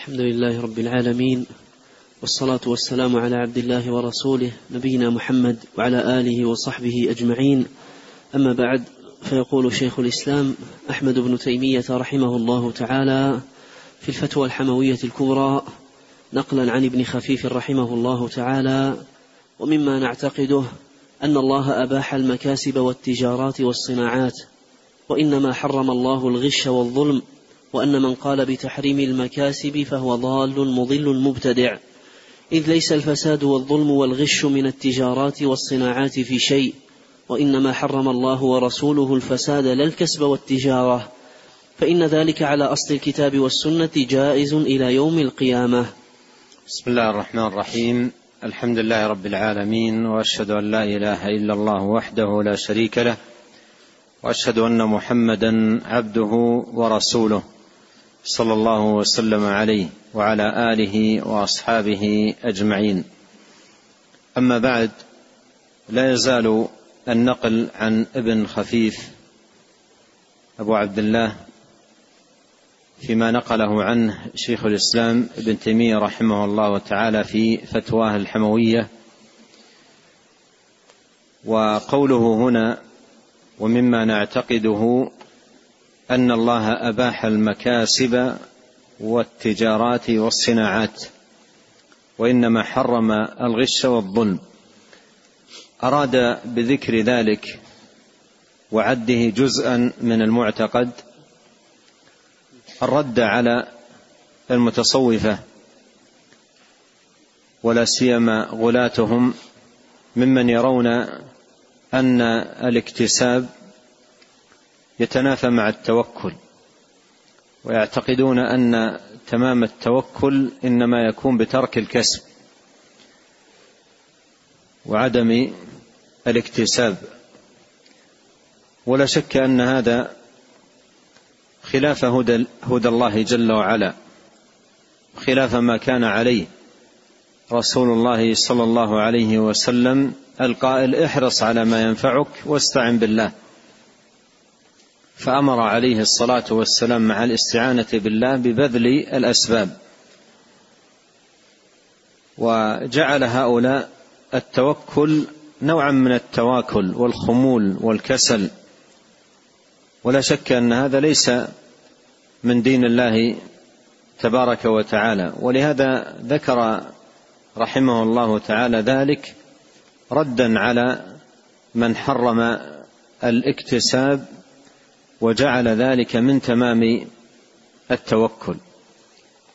الحمد لله رب العالمين والصلاة والسلام على عبد الله ورسوله نبينا محمد وعلى آله وصحبه أجمعين. أما بعد فيقول شيخ الإسلام أحمد بن تيمية رحمه الله تعالى في الفتوى الحموية الكبرى نقلا عن ابن خفيف رحمه الله تعالى ومما نعتقده أن الله أباح المكاسب والتجارات والصناعات وإنما حرم الله الغش والظلم وأن من قال بتحريم المكاسب فهو ضال مضل مبتدع. إذ ليس الفساد والظلم والغش من التجارات والصناعات في شيء وإنما حرم الله ورسوله الفساد لا الكسب والتجارة. فإن ذلك على أصل الكتاب والسنة جائز إلى يوم القيامة. بسم الله الرحمن الرحيم. الحمد لله رب العالمين وأشهد أن لا إله إلا الله وحده لا شريك له وأشهد أن محمدا عبده ورسوله. صلى الله وسلم عليه وعلى آله وأصحابه أجمعين. أما بعد لا يزال النقل عن ابن خفيف أبو عبد الله فيما نقله عنه شيخ الإسلام ابن تيمية رحمه الله تعالى في فتواه الحموية. وقوله هنا ومما نعتقده أن الله أباح المكاسب والتجارات والصناعات وإنما حرم الغش والظلم. أراد بذكر ذلك وعده جزءا من المعتقد الرد على المتصوفة ولا سيما غلاتهم ممن يرون أن الاكتساب يتنافى مع التوكل ويعتقدون أن تمام التوكل إنما يكون بترك الكسب وعدم الاكتساب. ولا شك أن هذا خلاف هدى, هدى الله جل وعلا خلاف ما كان عليه رسول الله صلى الله عليه وسلم القائل احرص على ما ينفعك واستعن بالله. فأمر عليه الصلاة والسلام مع الاستعانة بالله ببذل الأسباب. وجعل هؤلاء التوكل نوعا من التواكل والخمول والكسل. ولا شك أن هذا ليس من دين الله تبارك وتعالى. ولهذا ذكر رحمه الله تعالى ذلك ردا على من حرم الاكتساب وجعل ذلك من تمام التوكل.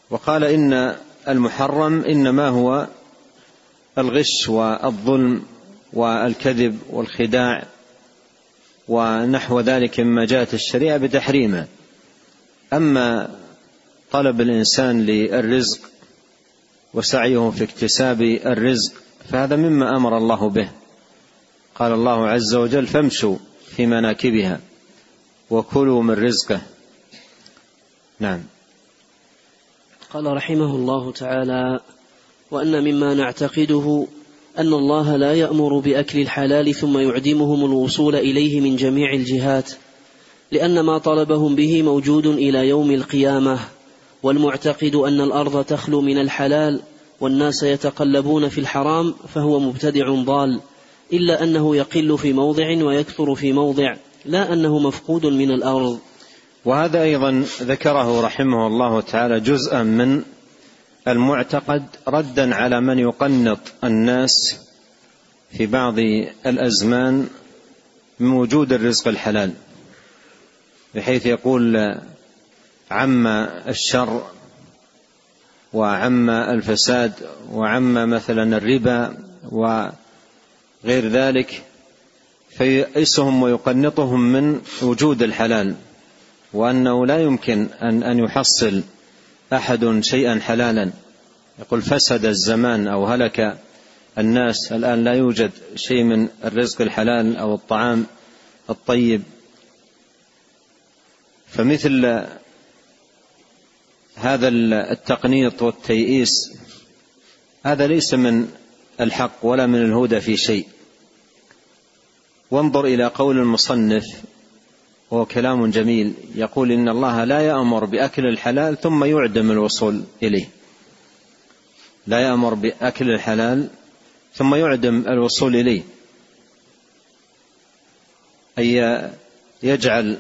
وقال إن المحرم إنما هو الغش والظلم والكذب والخداع ونحو ذلك مما جاءت الشريعة بتحريمه. أما طلب الإنسان للرزق وسعيه في اكتساب الرزق فهذا مما أمر الله به. قال الله عز وجل فامشوا في مناكبها. وكلوا من رزقه. نعم. قال رحمه الله تعالى وأن مما نعتقده أن الله لا يأمر بأكل الحلال ثم يعدمهم الوصول إليه من جميع الجهات لأن ما طلبهم به موجود إلى يوم القيامة والمعتقد أن الأرض تخلو من الحلال والناس يتقلبون في الحرام فهو مبتدع ضال إلا أنه يقل في موضع ويكثر في موضع. لا أنه مفقود من الأرض. وهذا أيضا ذكره رحمه الله تعالى جزءا من المعتقد ردا على من يقنط الناس في بعض الأزمان من وجود الرزق الحلال بحيث يقول عم الشر وعم الفساد وعم مثلا الربا وغير ذلك فيئسهم ويقنطهم من وجود الحلال وأنه لا يمكن ان أن يحصل أحد شيئا حلالا. يقول فسد الزمان أو هلك الناس الآن لا يوجد شيء من الرزق الحلال أو الطعام الطيب. فمثل هذا التقنيط والتيئيس هذا ليس من الحق ولا من الهدى في شيء. وانظر إلى قول المصنف وهو كلام جميل يقول إن الله لا يأمر بأكل الحلال ثم يعدم الوصول إليه. لا يأمر بأكل الحلال ثم يعدم الوصول إليه. أي يجعل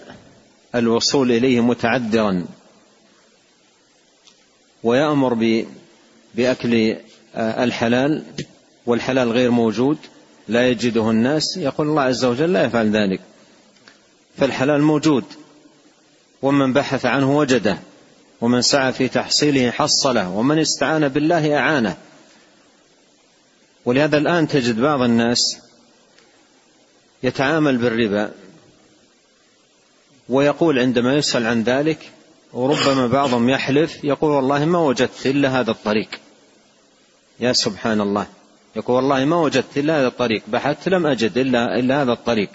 الوصول إليه متعذرا. ويأمر بأكل الحلال والحلال غير موجود. لا يجده الناس يقول الله عز وجل لا يفعل ذلك فالحلال موجود ومن بحث عنه وجده ومن سعى في تحصيله حصله ومن استعان بالله أعانه. ولهذا الآن تجد بعض الناس يتعامل بالربا ويقول عندما يسأل عن ذلك وربما بعضهم يحلف يقول والله ما وجدت إلا هذا الطريق. يا سبحان الله. يقول والله ما وجدت إلا هذا الطريق بحثت لم أجد إلا إلا هذا الطريق.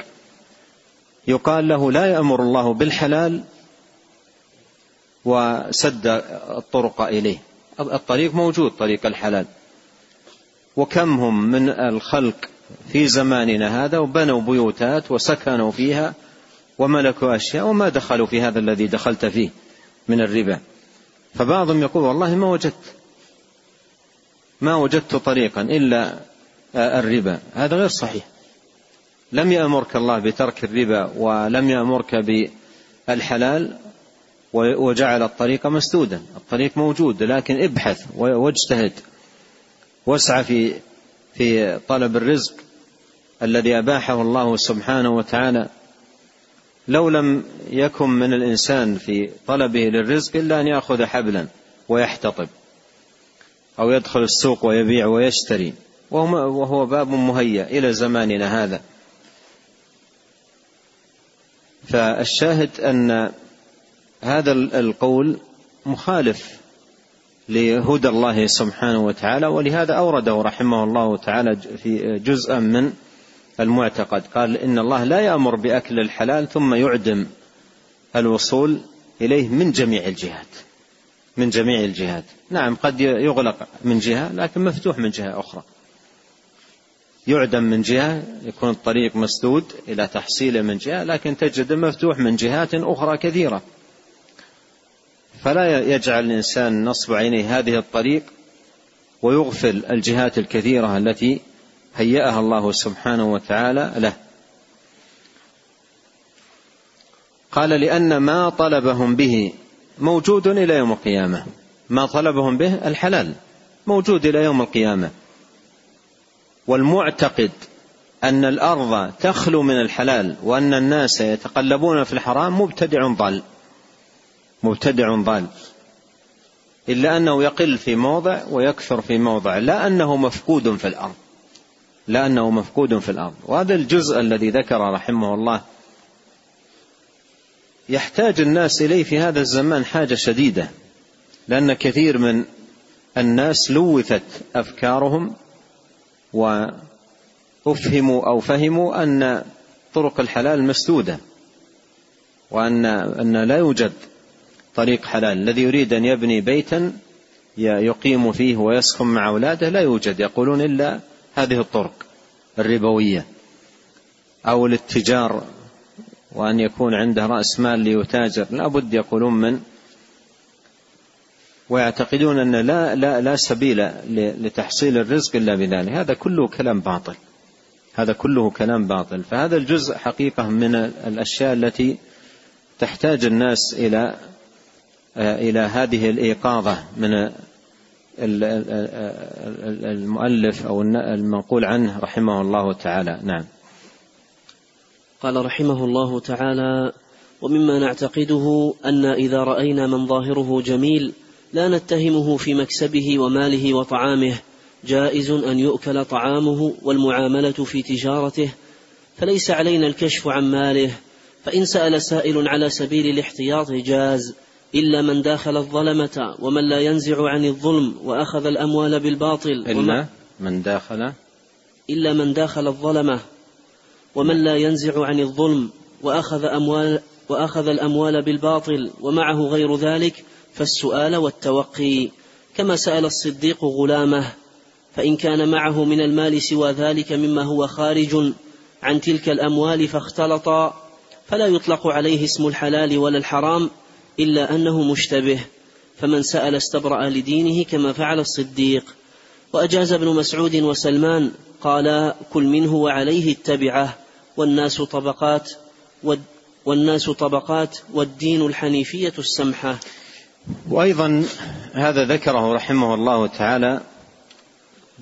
يقال له لا يأمر الله بالحلال وسد الطرق إليه. الطريق موجود طريق الحلال. وكم هم من الخلق في زماننا هذا وبنوا بيوتات وسكنوا فيها وملكوا أشياء وما دخلوا في هذا الذي دخلت فيه من الربا. فبعضهم يقول والله ما وجدت. ما وجدت طريقا إلا الربا. هذا غير صحيح. لم يأمرك الله بترك الربا ولم يأمرك بالحلال وجعل الطريق مسدودا. الطريق موجود لكن ابحث واجتهد. واسعى في في طلب الرزق الذي أباحه الله سبحانه وتعالى. لو لم يكن من الإنسان في طلبه للرزق إلا أن يأخذ حبلا ويحتطب. أو يدخل السوق ويبيع ويشتري. وهو باب مهيأ إلى زماننا هذا. فالشاهد أن هذا القول مخالف لهدى الله سبحانه وتعالى ولهذا أورده رحمه الله تعالى في جزءا من المعتقد. قال إن الله لا يأمر بأكل الحلال ثم يعدم الوصول إليه من جميع الجهات. من جميع الجهات. نعم قد يغلق من جهة لكن مفتوح من جهة أخرى. يعدم من جهة يكون الطريق مسدود إلى تحصيله من جهة لكن تجد مفتوح من جهات أخرى كثيرة. فلا يجعل الإنسان نصب عينيه هذه الطريق ويغفل الجهات الكثيرة التي هيأها الله سبحانه وتعالى له. قال لأن ما طلبهم به موجود إلى يوم القيامة. ما طلبهم به الحلال. موجود إلى يوم القيامة. والمعتقد أن الأرض تخلو من الحلال وأن الناس يتقلبون في الحرام مبتدع ضال. مبتدع ضال. إلا أنه يقل في موضع ويكثر في موضع. لا أنه مفقود في الأرض. لا أنه مفقود في الأرض. وهذا الجزء الذي ذكر رحمه الله يحتاج الناس إليه في هذا الزمان حاجة شديدة لأن كثير من الناس لوثت أفكارهم وأفهموا أو فهموا أن طرق الحلال مسدودة وأن أن لا يوجد طريق حلال. الذي يريد أن يبني بيتا يقيم فيه ويسكن مع أولاده لا يوجد يقولون إلا هذه الطرق الربوية أو الاتجار وأن يكون عنده رأس مال ليتاجر. لا بد يقولون من ويعتقدون أن لا لا لا سبيل لتحصيل الرزق إلا بذلك. هذا كله كلام باطل. هذا كله كلام باطل. فهذا الجزء حقيقة من الأشياء التي تحتاج الناس إلى إلى هذه الإيقاظة من المؤلف أو المنقول عنه رحمه الله تعالى. نعم. قال رحمه الله تعالى ومما نعتقده أن إذا رأينا من ظاهره جميل لا نتهمه في مكسبه وماله وطعامه جائز أن يؤكل طعامه والمعاملة في تجارته فليس علينا الكشف عن ماله فإن سأل سائل على سبيل الاحتياط جاز إلا من داخل الظلمة ومن لا ينزع عن الظلم وأخذ الأموال بالباطل إلا من داخل إلا من داخل الظلمة ومن لا ينزع عن الظلم وأخذ أموال وأخذ الأموال بالباطل ومعه غير ذلك فالسؤال والتوقي. كما سأل الصديق غلامه فإن كان معه من المال سوى ذلك مما هو خارج عن تلك الأموال فاختلط فلا يطلق عليه اسم الحلال ولا الحرام إلا أنه مشتبه. فمن سأل استبرأ لدينه كما فعل الصديق. وأجاز ابن مسعود وسلمان قالا كل منه وعليه اتبعه والناس طبقات والناس طبقات والدين الحنيفية السمحة. وأيضا هذا ذكره رحمه الله تعالى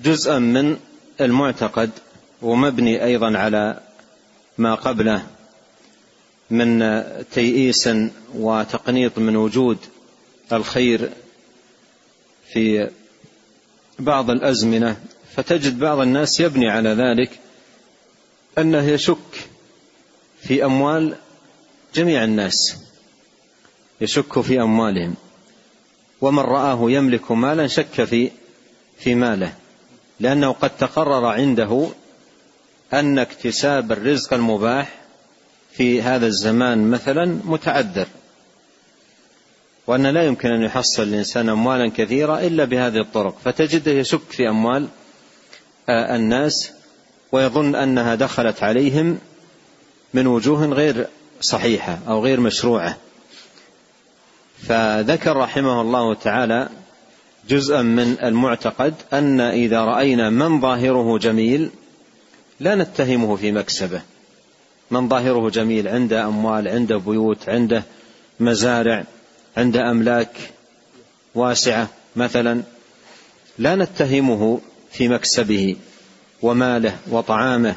جزءا من المعتقد ومبني أيضا على ما قبله من تيئيس وتقنيط من وجود الخير في بعض الأزمنة فتجد بعض الناس يبني على ذلك أنه يشك في أموال جميع الناس يشك في أموالهم. ومن رآه يملك مالا شك في في ماله لأنه قد تقرر عنده أن اكتساب الرزق المباح في هذا الزمان مثلا متعذر. وأن لا يمكن أن يحصل الإنسان أموالا كثيرة إلا بهذه الطرق فتجده يشك في أموال الناس ويظن أنها دخلت عليهم من وجوه غير صحيحة أو غير مشروعة. فذكر رحمه الله تعالى جزءا من المعتقد أن إذا رأينا من ظاهره جميل لا نتهمه في مكسبه. من ظاهره جميل عنده أموال عنده بيوت عنده مزارع عنده أملاك واسعة مثلا. لا نتهمه في مكسبه وماله وطعامه.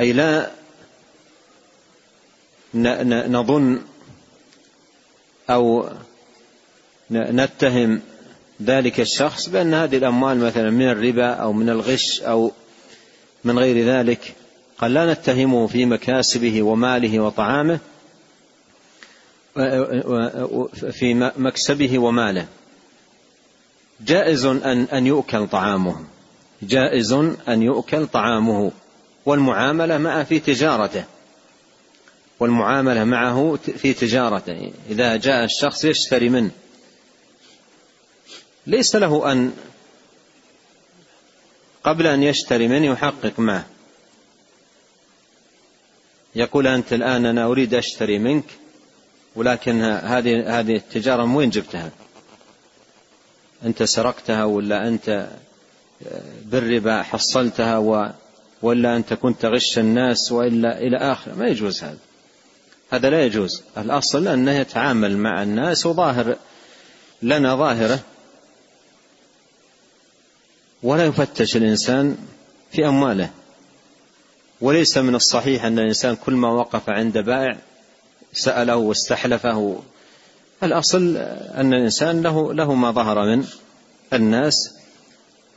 أي لا نظن أو نتهم ذلك الشخص بأن هذه الأموال مثلا من الربا أو من الغش أو من غير ذلك. قال لا نتهمه في مكاسبه وماله وطعامه في مكسبه وماله. جائز أن أن يؤكل طعامه. جائز أن يؤكل طعامه. والمعاملة معه في تجارته. والمعاملة معه في تجارته. إذا جاء الشخص يشتري منه. ليس له أن قبل أن يشتري منه يحقق معه. يقول أنت الآن أنا أريد أشتري منك ولكن هذه هذه التجارة من وين جبتها؟ أنت سرقتها ولا أنت بالربا حصلتها و ولا أنت كنت غش الناس وإلا إلى آخره ما يجوز هذا. هذا لا يجوز. الأصل أنه يتعامل مع الناس وظاهر لنا ظاهرة. ولا يفتش الإنسان في أمواله. وليس من الصحيح أن الإنسان كل ما وقف عند بائع سأله واستحلفه الأصل أن الإنسان له له ما ظهر من الناس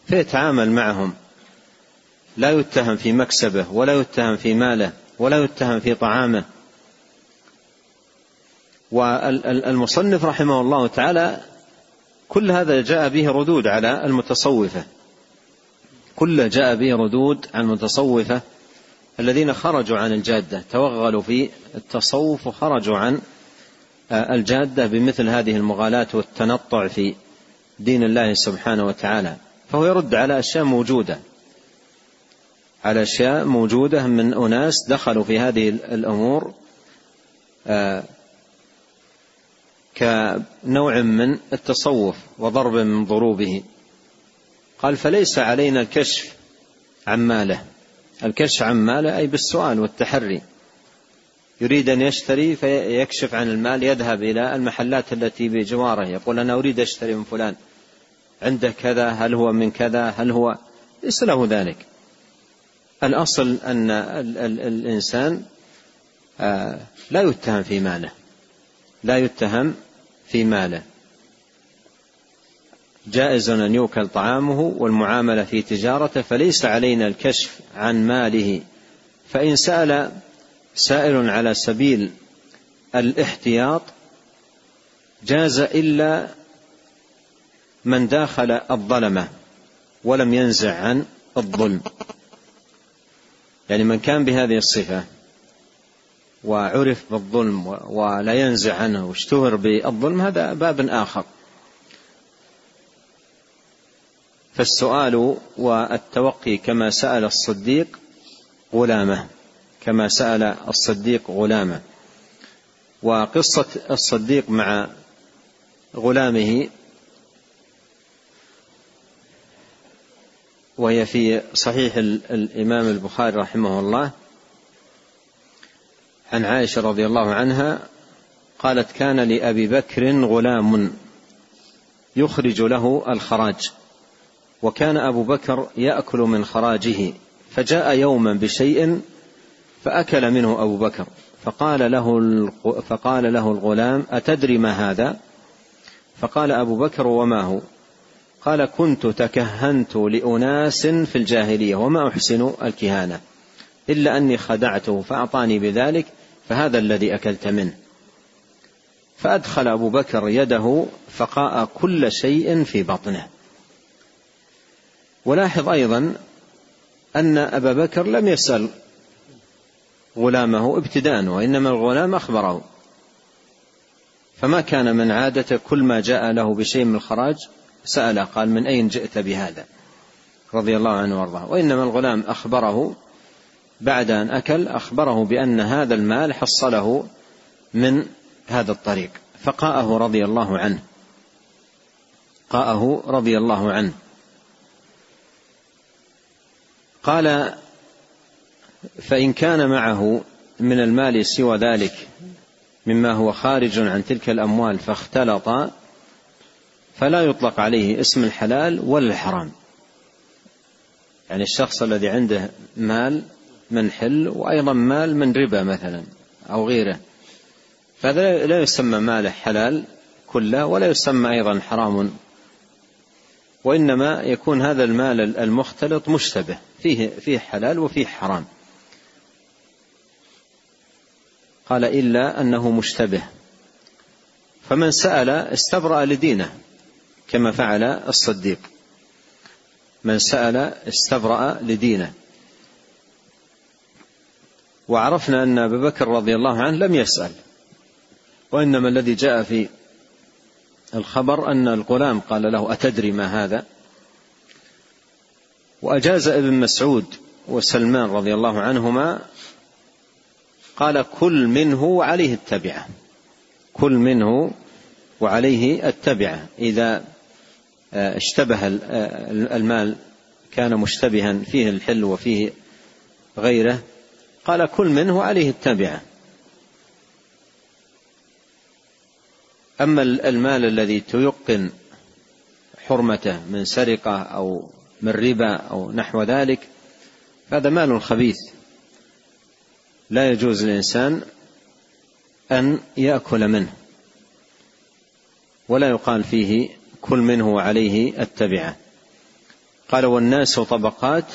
فيتعامل معهم. لا يتهم في مكسبه ولا يتهم في ماله ولا يتهم في طعامه. والمصنف رحمه الله تعالى كل هذا جاء به ردود على المتصوفة. كله جاء به ردود عن المتصوفة الذين خرجوا عن الجادة توغلوا في التصوف وخرجوا عن آه، الجادة بمثل هذه المغالاة والتنطع في دين الله سبحانه وتعالى فهو يرد على أشياء موجودة على أشياء موجودة من أناس دخلوا في هذه الأمور آه، كنوع من التصوف وضرب من ضروبه. قال فليس علينا الكشف عن ماله. الكشف عن ماله أي بالسؤال والتحري. يريد أن يشتري فيكشف عن المال يذهب إلى المحلات التي بجواره يقول أنا أريد أشتري من فلان عنده كذا هل هو من كذا هل هو؟ ليس له ذلك. الأصل أن الإنسان آه، لا يتهم في ماله لا يتهم في ماله. جائز أن يؤكل طعامه والمعاملة في تجارته فليس علينا الكشف عن ماله. فإن سأل سائل على سبيل الاحتياط جاز إلا من داخل الظلمة ولم ينزع عن الظلم. يعني من كان بهذه الصفة وعرف بالظلم ولا ينزع عنه واشتهر بالظلم هذا باب آخر. فالسؤال والتوقي كما سأل الصديق غلامة. كما سأل الصديق غلامه وقصة الصديق مع غلامه وهي في صحيح الإمام البخاري رحمه الله. عن عائشة رضي الله عنها قالت كان لأبي بكر غلام يخرج له الخراج وكان أبو بكر يأكل من خراجه فجاء يوما بشيء فأكل منه أبو بكر فقال له فقال له الغلام أتدري ما هذا؟ فقال أبو بكر وما هو؟ قال كنت تكهنت لأناس في الجاهلية وما أحسن الكهانة إلا أني خدعته فأعطاني بذلك فهذا الذي أكلت منه فأدخل أبو بكر يده فقاء كل شيء في بطنه ولاحظ أيضا أن أبا بكر لم يسأل غلامه ابتداء وإنما الغلام أخبره. فما كان من عادة كل ما جاء له بشيء من الخراج سأله قال من أين جئت بهذا؟ رضي الله عنه وأرضاه. وإنما الغلام أخبره بعد أن أكل أخبره بأن هذا المال حصله من هذا الطريق. فقاءه رضي الله عنه. قاءه رضي الله عنه. قال فإن كان معه من المال سوى ذلك مما هو خارج عن تلك الأموال فاختلط فلا يطلق عليه اسم الحلال ولا الحرام. يعني الشخص الذي عنده مال من حل وأيضا مال من ربا مثلا أو غيره. فهذا لا يسمى ماله حلال كله ولا يسمى أيضا حرام وإنما يكون هذا المال المختلط مشتبه فيه فيه حلال وفيه حرام. قال إلا أنه مشتبه. فمن سأل استبرأ لدينه كما فعل الصديق. من سأل استبرأ لدينه. وعرفنا أن أبا بكر رضي الله عنه لم يسأل. وإنما الذي جاء في الخبر أن الغلام قال له أتدري ما هذا؟ وأجاز ابن مسعود وسلمان رضي الله عنهما قال كل منه وعليه التبعة. كل منه وعليه التبعة. إذا آه، اشتبه آه، المال كان مشتبها فيه الحل وفيه غيره قال كل منه عليه التبعة. أما المال الذي تيقن حرمته من سرقة أو من ربا أو نحو ذلك فهذا مال خبيث. لا يجوز للإنسان أن يأكل منه ولا يقال فيه كل منه وعليه التبعة. قال والناس طبقات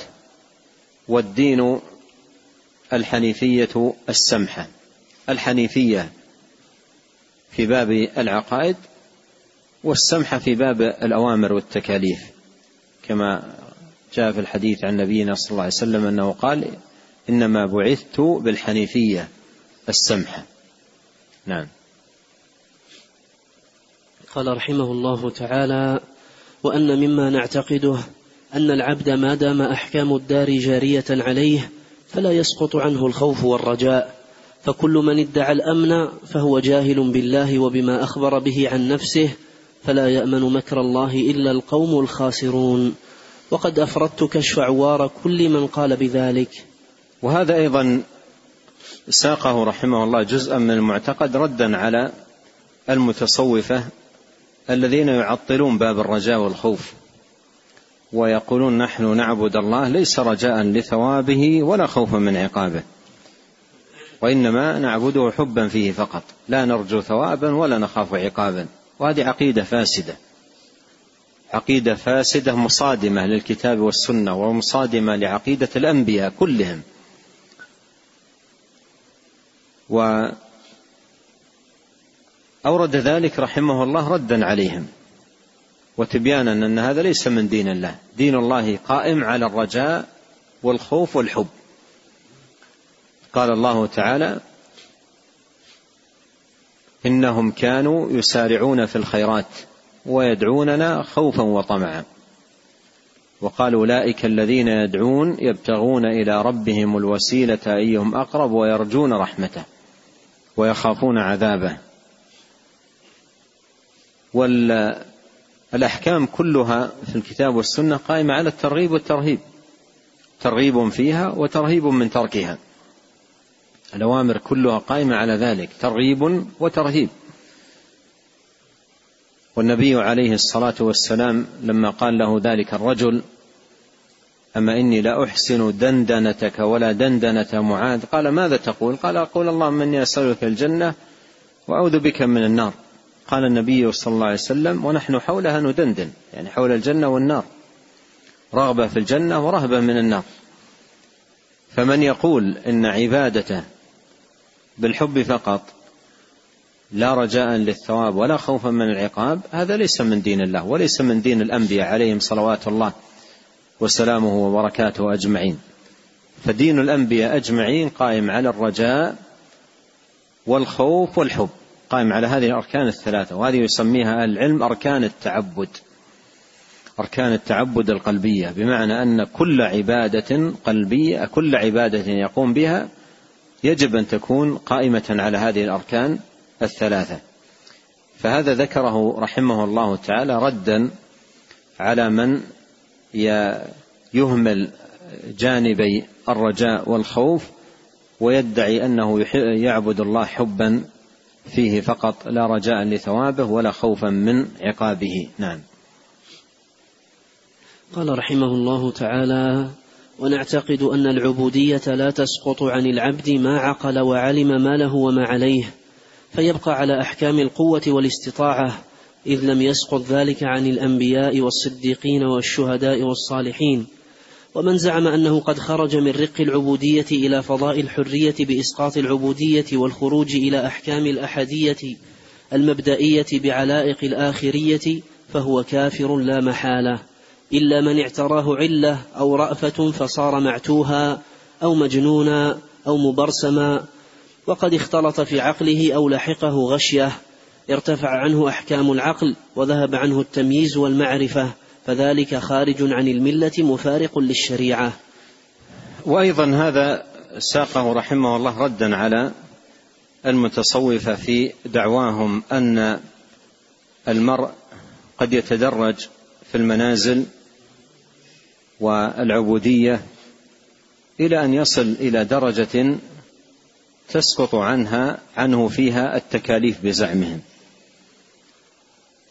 والدين الحنيفية السمحة. الحنيفية في باب العقائد والسمحة في باب الأوامر والتكاليف. كما جاء في الحديث عن نبينا صلى الله عليه وسلم أنه قال إنما بعثت بالحنيفية السمحة. نعم. قال رحمه الله تعالى وأن مما نعتقده أن العبد ما دام أحكام الدار جارية عليه فلا يسقط عنه الخوف والرجاء فكل من ادعى الأمن فهو جاهل بالله وبما أخبر به عن نفسه فلا يأمن مكر الله إلا القوم الخاسرون. وقد أفردت كشف عوار كل من قال بذلك. وهذا أيضا ساقه رحمه الله جزءا من المعتقد ردا على المتصوفة الذين يعطلون باب الرجاء والخوف ويقولون نحن نعبد الله ليس رجاء لثوابه ولا خوفا من عقابه وإنما نعبده حبا فيه فقط لا نرجو ثوابا ولا نخاف عقابا وهذه عقيدة فاسدة عقيدة فاسدة مصادمة للكتاب والسنة ومصادمة لعقيدة الأنبياء كلهم و أورد ذلك رحمه الله ردا عليهم وتبيانا أن هذا ليس من دين الله. دين الله قائم على الرجاء والخوف والحب. قال الله تعالى إنهم كانوا يسارعون في الخيرات ويدعوننا خوفا وطمعا. وقال أولئك الذين يدعون يبتغون إلى ربهم الوسيلة أيهم أقرب ويرجون رحمته. ويخافون عذابه. والأحكام كلها في الكتاب والسنة قائمة على الترغيب والترهيب. ترغيب فيها وترهيب من تركها. الأوامر كلها قائمة على ذلك ترغيب وترهيب. والنبي عليه الصلاة والسلام لما قال له ذلك الرجل أما إني لا أحسن دندنتك ولا دندنة معاذ. قال ماذا تقول؟ قال أقول اللهم إني أسألك الجنة وأعوذ بك من النار. قال النبي صلى الله عليه وسلم ونحن حولها ندندن يعني حول الجنة والنار. رغبة في الجنة ورهبة من النار. فمن يقول إن عبادته بالحب فقط لا رجاء للثواب ولا خوفا من العقاب هذا ليس من دين الله وليس من دين الأنبياء عليهم صلوات الله. وسلامه وبركاته أجمعين. فدين الأنبياء أجمعين قائم على الرجاء والخوف والحب. قائم على هذه الأركان الثلاثة وهذه يسميها العلم أركان التعبد. أركان التعبد القلبية بمعنى أن كل عبادة قلبية كل عبادة يقوم بها يجب أن تكون قائمة على هذه الأركان الثلاثة. فهذا ذكره رحمه الله تعالى ردا على من يهمل جانبي الرجاء والخوف ويدعي أنه يعبد الله حبا فيه فقط لا رجاء لثوابه ولا خوفا من عقابه. نعم. قال رحمه الله تعالى ونعتقد أن العبودية لا تسقط عن العبد ما عقل وعلم ما له وما عليه فيبقى على أحكام القوة والاستطاعة إذ لم يسقط ذلك عن الأنبياء والصديقين والشهداء والصالحين. ومن زعم أنه قد خرج من رق العبودية إلى فضاء الحرية بإسقاط العبودية والخروج إلى أحكام الأحدية المبدئية بعلائق الآخرية فهو كافر لا محالة. إلا من اعتراه علة أو رأفة فصار معتوها أو مجنونا أو مبرسما وقد اختلط في عقله أو لحقه غشية. ارتفع عنه أحكام العقل وذهب عنه التمييز والمعرفة فذلك خارج عن الملة مفارق للشريعة. وأيضا هذا ساقه رحمه الله ردا على المتصوفه في دعواهم أن المرء قد يتدرج في المنازل والعبودية إلى أن يصل إلى درجة تسقط عنها عنه فيها التكاليف بزعمهم.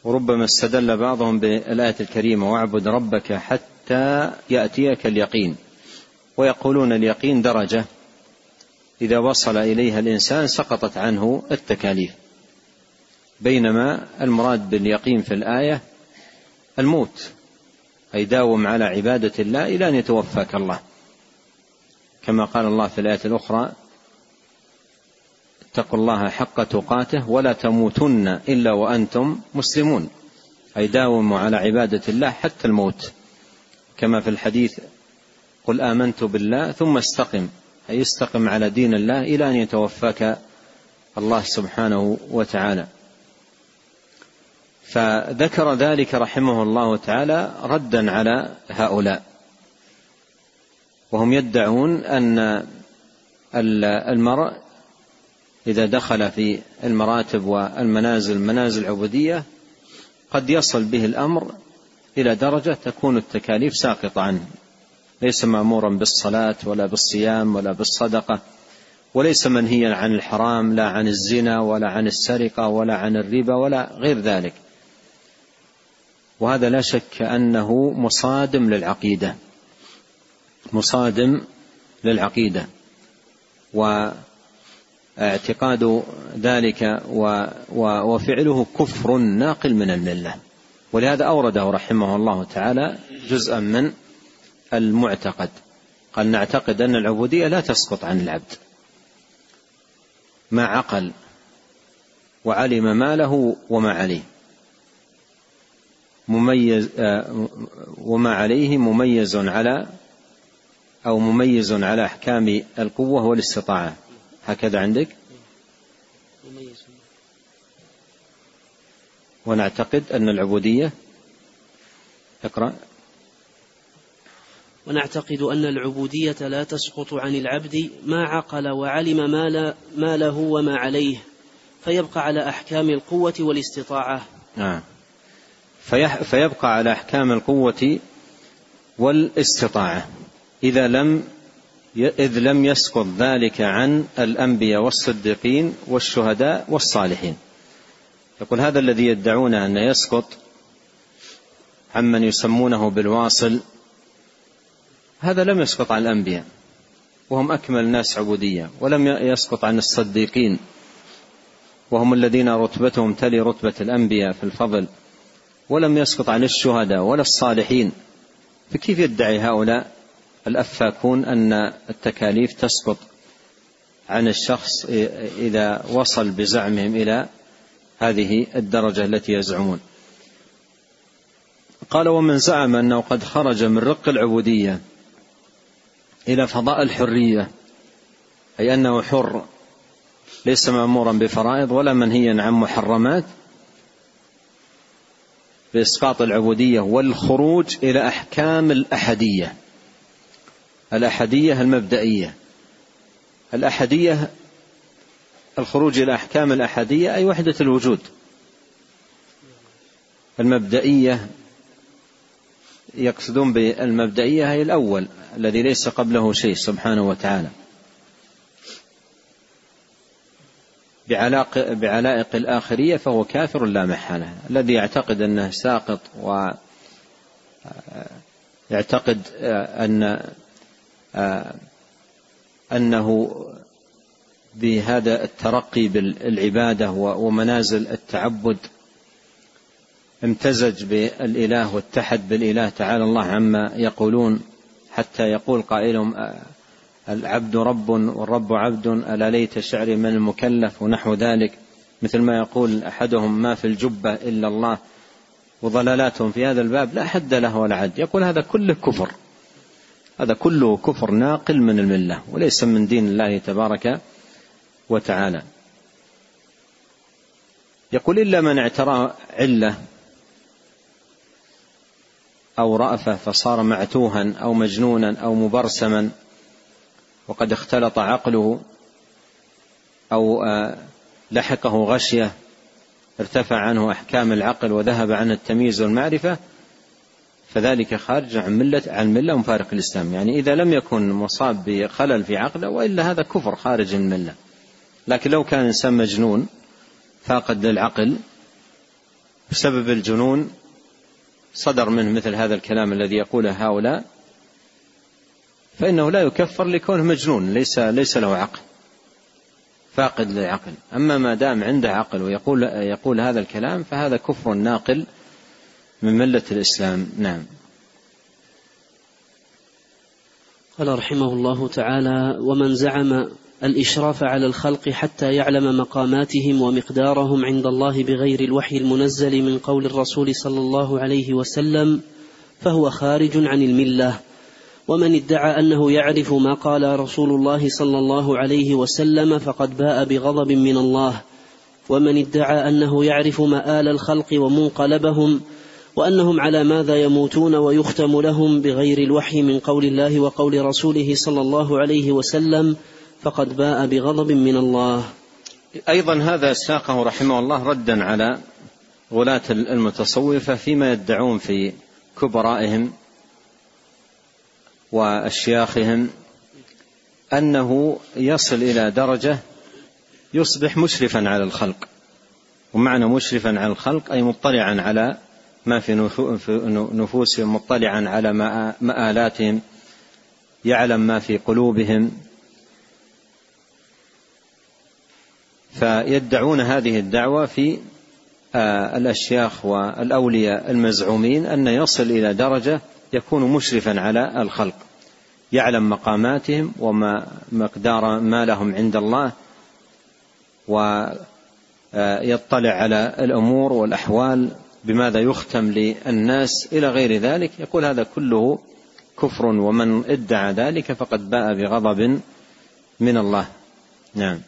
وربما استدل بعضهم بالآية الكريمة واعبد ربك حتى يأتيك اليقين. ويقولون اليقين درجة. إذا وصل إليها الإنسان سقطت عنه التكاليف. بينما المراد باليقين في الآية الموت. أي داوم على عبادة الله إلى أن يتوفاك الله. كما قال الله في الآية الأخرى اتقوا الله حق تقاته ولا تموتن إلا وأنتم مسلمون. أي داوموا على عبادة الله حتى الموت. كما في الحديث قل آمنت بالله ثم استقم. أي استقم على دين الله إلى أن يتوفاك الله سبحانه وتعالى. فذكر ذلك رحمه الله تعالى ردا على هؤلاء. وهم يدعون أن المرء إذا دخل في المراتب والمنازل منازل العبودية قد يصل به الأمر إلى درجة تكون التكاليف ساقطة عنه ليس مأمورا بالصلاة ولا بالصيام ولا بالصدقة وليس منهيا عن الحرام لا عن الزنا ولا عن السرقة ولا عن الربا ولا غير ذلك. وهذا لا شك أنه مصادم للعقيدة مصادم للعقيدة. و اعتقاد ذلك وفعله كفر ناقل من الملة. ولهذا أورده رحمه الله تعالى جزءا من المعتقد. قال نعتقد أن العبودية لا تسقط عن العبد. ما عقل وعلم ما له وما عليه. مميز وما عليه مميز على أو مميز على أحكام القوة والاستطاعة. هكذا عندك؟ ونعتقد أن العبودية اقرأ. ونعتقد أن العبودية لا تسقط عن العبد ما عقل وعلم ما, لا ما له وما عليه فيبقى على أحكام القوة والاستطاعة. نعم. فيبقى على أحكام القوة والاستطاعة. إذا لم إذ لم يسقط ذلك عن الأنبياء والصديقين والشهداء والصالحين. يقول هذا الذي يدعون أن يسقط عمن يسمونه بالواصل هذا لم يسقط عن الأنبياء وهم أكمل الناس عبودية ولم يسقط عن الصديقين وهم الذين رتبتهم تلي رتبة الأنبياء في الفضل ولم يسقط عن الشهداء ولا الصالحين. فكيف يدعي هؤلاء؟ الأفاكون أن التكاليف تسقط عن الشخص إذا وصل بزعمهم إلى هذه الدرجة التي يزعمون. قال ومن زعم أنه قد خرج من رق العبودية إلى فضاء الحرية أي أنه حر ليس مأمورا بفرائض ولا منهيا عن محرمات بإسقاط العبودية والخروج إلى أحكام الأحدية. الأحدية المبدئية. الأحدية الخروج إلى أحكام الأحدية أي وحدة الوجود. المبدئية يقصدون بالمبدئية هي الأول الذي ليس قبله شيء سبحانه وتعالى. بعلاق بعلائق الآخرية فهو كافر لا محالة. الذي يعتقد أنه ساقط و يعتقد أن أنه بهذا الترقي بالعبادة ومنازل التعبد امتزج بالإله واتحد بالإله تعالى الله عما يقولون حتى يقول قائلهم العبد رب والرب عبد ألا ليت شعري من المكلف ونحو ذلك؟ مثل ما يقول أحدهم ما في الجبة إلا الله وضلالاتهم في هذا الباب لا حد له ولا عد. يقول هذا كله كفر. هذا كله كفر ناقل من الملة وليس من دين الله تبارك وتعالى. يقول إلا من اعترى علة أو رأفة فصار معتوها أو مجنونا أو مبرسما وقد اختلط عقله أو آه، لحقه غشية ارتفع عنه أحكام العقل وذهب عنه التمييز والمعرفة فذلك خارج عن ملة عن ملة مفارق الإسلام. يعني إذا لم يكن مصاب بخلل في عقله وإلا هذا كفر خارج الملة. لكن لو كان إنسان مجنون فاقد للعقل بسبب الجنون صدر منه مثل هذا الكلام الذي يقوله هؤلاء فإنه لا يكفر لكونه مجنون ليس ليس له عقل. فاقد للعقل. أما ما دام عنده عقل ويقول يقول هذا الكلام فهذا كفر ناقل من ملة الإسلام. نعم. قال رحمه الله تعالى ومن زعم الإشراف على الخلق حتى يعلم مقاماتهم ومقدارهم عند الله بغير الوحي المنزل من قول الرسول صلى الله عليه وسلم فهو خارج عن الملة. ومن ادعى أنه يعرف ما قال رسول الله صلى الله عليه وسلم فقد باء بغضب من الله. ومن ادعى أنه يعرف مآل الخلق ومنقلبهم وأنهم على ماذا يموتون ويختم لهم بغير الوحي من قول الله وقول رسوله صلى الله عليه وسلم فقد باء بغضب من الله. أيضا هذا ساقه رحمه الله ردا على غلاة المتصوفة فيما يدعون في كبرائهم وأشياخهم أنه يصل إلى درجة يصبح مشرفا على الخلق. ومعنى مشرفا على الخلق أي مطلعا على ما في نفوسهم مطلعا على مآلاتهم يعلم ما في قلوبهم. فيدعون هذه الدعوة في آه، الأشياخ والأولياء المزعومين أن يصل إلى درجة يكون مشرفا على الخلق. يعلم مقاماتهم وما مقدار ما لهم عند الله ويطلع على الأمور والأحوال. بماذا يختم للناس إلى غير ذلك؟ يقول هذا كله كفر ومن ادعى ذلك فقد باء بغضب من الله. نعم.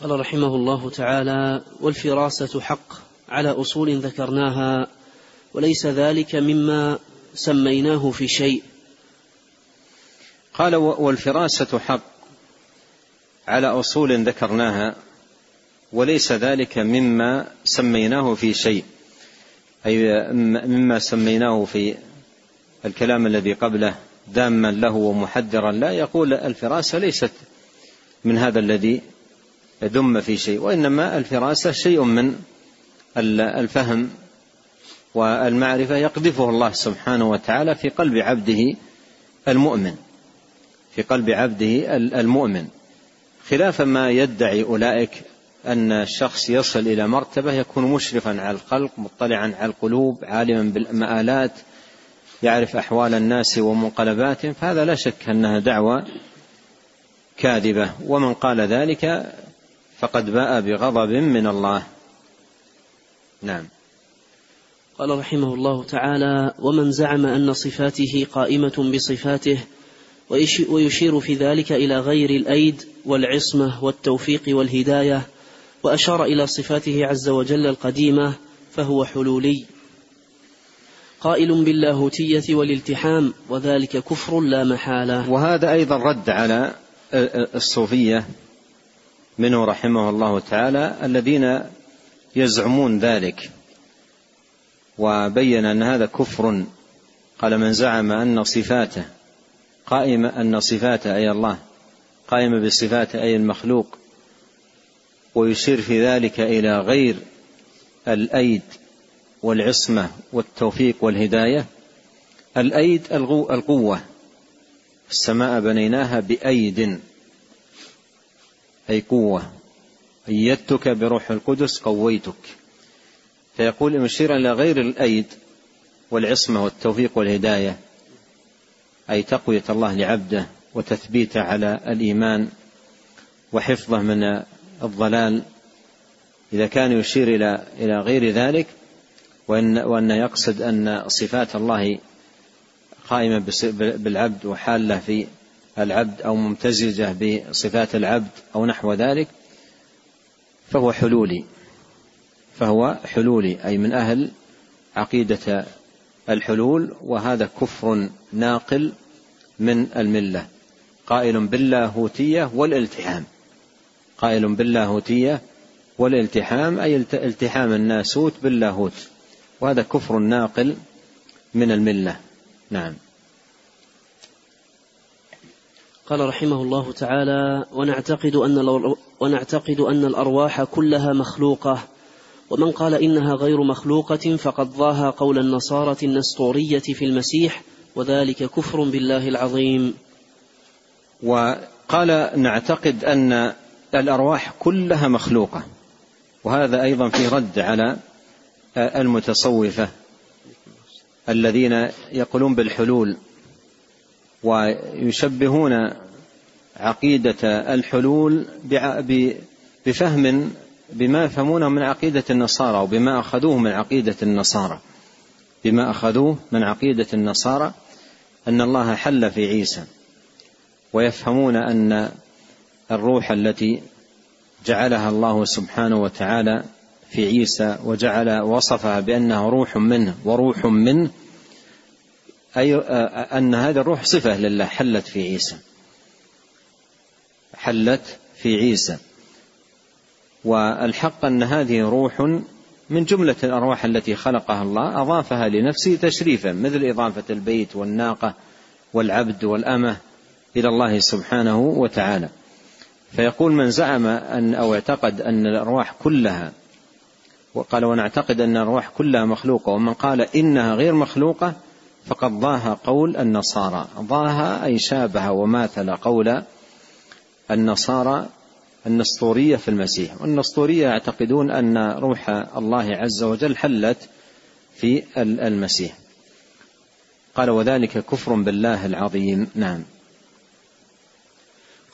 قال رحمه الله تعالى والفراسة حق على أصول ذكرناها وليس ذلك مما سميناه في شيء. قال والفراسة حق على أصول ذكرناها وليس ذلك مما سميناه في شيء. أي مما سميناه في الكلام الذي قبله داما له ومحذرا. لا يقول الفراسة ليست من هذا الذي يدم في شيء وإنما الفراسة شيء من الفهم والمعرفة يقذفه الله سبحانه وتعالى في قلب عبده المؤمن. في قلب عبده المؤمن. خلاف ما يدعي أولئك أن الشخص يصل إلى مرتبة يكون مشرفا على الخلق مطلعا على القلوب عالما بالمآلات يعرف أحوال الناس ومنقلباتهم. فهذا لا شك أنها دعوة كاذبة. ومن قال ذلك فقد باء بغضب من الله. نعم. قال رحمه الله تعالى ومن زعم أن صفاته قائمة بصفاته ويشير في ذلك إلى غير الأيد والعصمة والتوفيق والهداية وأشار إلى صفاته عز وجل القديمة فهو حلولي. قائل باللاهوتية والالتحام وذلك كفر لا محالة. وهذا أيضا رد على الصوفية منه رحمه الله تعالى الذين يزعمون ذلك. وبين أن هذا كفر. قال من زعم أن صفاته قائمة أن صفاته أي الله قائمة بصفاته أي المخلوق ويشير في ذلك إلى غير الأيد والعصمة والتوفيق والهداية. الأيد القوة. السماء بنيناها بأيد. أي قوة. أيدتك بروح القدس قويتك. فيقول مشيرا إلى غير الأيد والعصمة والتوفيق والهداية. أي تقوية الله لعبده وتثبيته على الإيمان وحفظه من الضلال إذا كان يشير إلى إلى غير ذلك وأن وأن يقصد أن صفات الله قائمة بالعبد وحالة في العبد أو ممتزجة بصفات العبد أو نحو ذلك فهو حلولي. فهو حلولي أي من أهل عقيدة الحلول وهذا كفر ناقل من الملة. قائل باللاهوتية والالتحام. قائل باللاهوتية والالتحام أي التحام الناسوت باللاهوت. وهذا كفر ناقل من الملة. نعم. قال رحمه الله تعالى ونعتقد أن ونعتقد أن الأرواح كلها مخلوقة. ومن قال إنها غير مخلوقة فقد ضاها قول النصارى النسطورية في المسيح وذلك كفر بالله العظيم. وقال نعتقد أن الأرواح كلها مخلوقة. وهذا أيضا في رد على المتصوفة الذين يقولون بالحلول ويشبهون عقيدة الحلول بفهم بما يفهمونه من عقيدة النصارى وبما أخذوه من عقيدة النصارى. بما أخذوه من عقيدة النصارى أن الله حل في عيسى. ويفهمون أن الروح التي جعلها الله سبحانه وتعالى في عيسى وجعل وصفها بأنها روح منه وروح منه أي أن هذه الروح صفة لله حلت في عيسى. حلت في عيسى. والحق أن هذه روح من جملة الأرواح التي خلقها الله أضافها لنفسه تشريفا مثل إضافة البيت والناقة والعبد والأمة إلى الله سبحانه وتعالى. فيقول من زعم أن أو اعتقد أن الأرواح كلها وقال ونعتقد أن الأرواح كلها مخلوقة ومن قال إنها غير مخلوقة فقد ضاها قول النصارى. ضاها أي شابه وماثل قول النصارى النسطورية في المسيح. والنسطورية يعتقدون أن روح الله عز وجل حلت في المسيح. قال وذلك كفر بالله العظيم. نعم.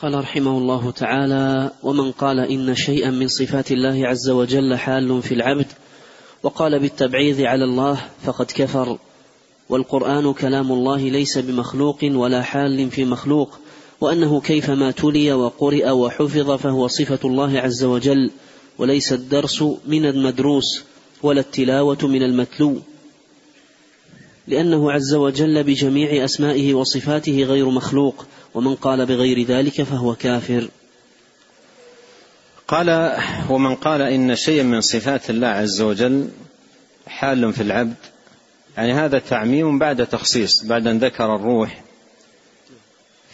قال رحمه الله تعالى ومن قال إن شيئا من صفات الله عز وجل حال في العبد وقال بالتبعيض على الله فقد كفر والقرآن كلام الله ليس بمخلوق ولا حال في مخلوق وأنه كيفما تلي وقرئ وحفظ فهو صفة الله عز وجل وليس الدرس من المدروس ولا التلاوة من المتلو. لأنه عز وجل بجميع أسمائه وصفاته غير مخلوق ومن قال بغير ذلك فهو كافر. قال ومن قال إن شيئا من صفات الله عز وجل حال في العبد يعني هذا تعميم بعد تخصيص بعد أن ذكر الروح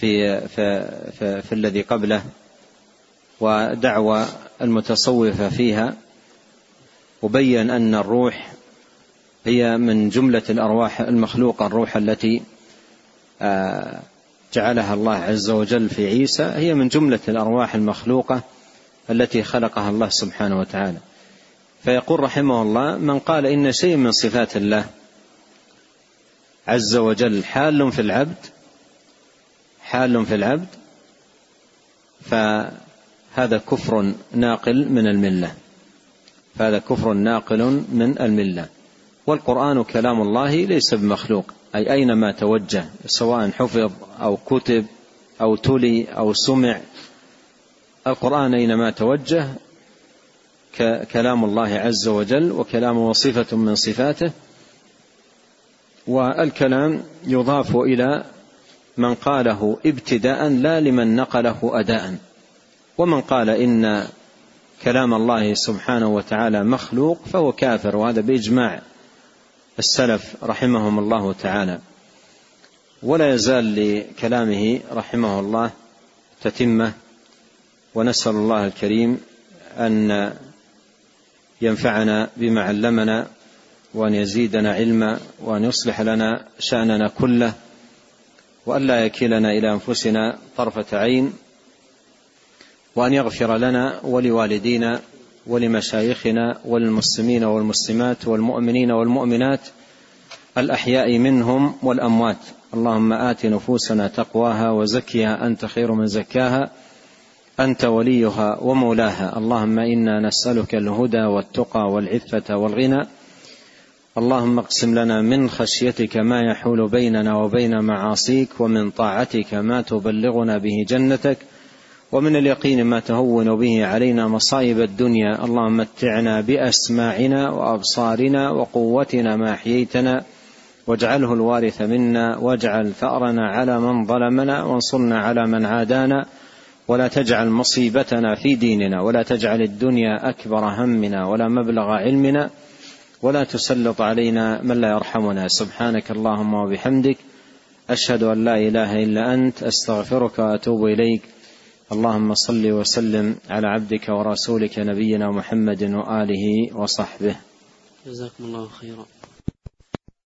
في, في, في, في الذي قبله ودعوى المتصوفة فيها وبين أن الروح هي من جملة الأرواح المخلوقة الروح التي آه، جعلها الله عز وجل في عيسى هي من جملة الأرواح المخلوقة التي خلقها الله سبحانه وتعالى. فيقول رحمه الله من قال إن شيء من صفات الله عز وجل حال في العبد حال في العبد فهذا كفر ناقل من الملة. فهذا كفر ناقل من الملة. والقرآن كلام الله ليس بمخلوق. أي أينما توجه سواء حفظ أو كتب أو تلي أو سمع. القرآن أينما توجه كلام الله عز وجل وكلامه صفه من صفاته والكلام يضاف إلى من قاله ابتداء لا لمن نقله اداء. ومن قال إن كلام الله سبحانه وتعالى مخلوق فهو كافر وهذا بإجماع. السلف رحمهم الله تعالى. ولا يزال لكلامه رحمه الله تتمة ونسأل الله الكريم أن ينفعنا بما علمنا وأن يزيدنا علما وأن يصلح لنا شأننا كله وأن لا يكلنا إلى أنفسنا طرفة عين وأن يغفر لنا ولوالدينا ولمشايخنا وللمسلمين والمسلمات والمؤمنين والمؤمنات الأحياء منهم والأموات. اللهم آت نفوسنا تقواها وزكها. أنت خير من زكاها. أنت وليها ومولاها. اللهم إنا نسألك الهدى والتقى والعفة والغنى. اللهم اقسم لنا من خشيتك ما يحول بيننا وبين معاصيك ومن طاعتك ما تبلغنا به جنتك. ومن اليقين ما تهون به علينا مصائب الدنيا اللهم متعنا بأسماعنا وأبصارنا وقوتنا ما أحييتنا واجعله الوارث منا واجعل ثأرنا على من ظلمنا وانصرنا على من عادانا ولا تجعل مصيبتنا في ديننا ولا تجعل الدنيا أكبر همنا ولا مبلغ علمنا ولا تسلط علينا من لا يرحمنا. سبحانك اللهم وبحمدك أشهد أن لا إله إلا أنت أستغفرك وأتوب إليك. اللهم صل وسلم على عبدك ورسولك نبينا محمد وآله وصحبه. جزاكم الله خيرا.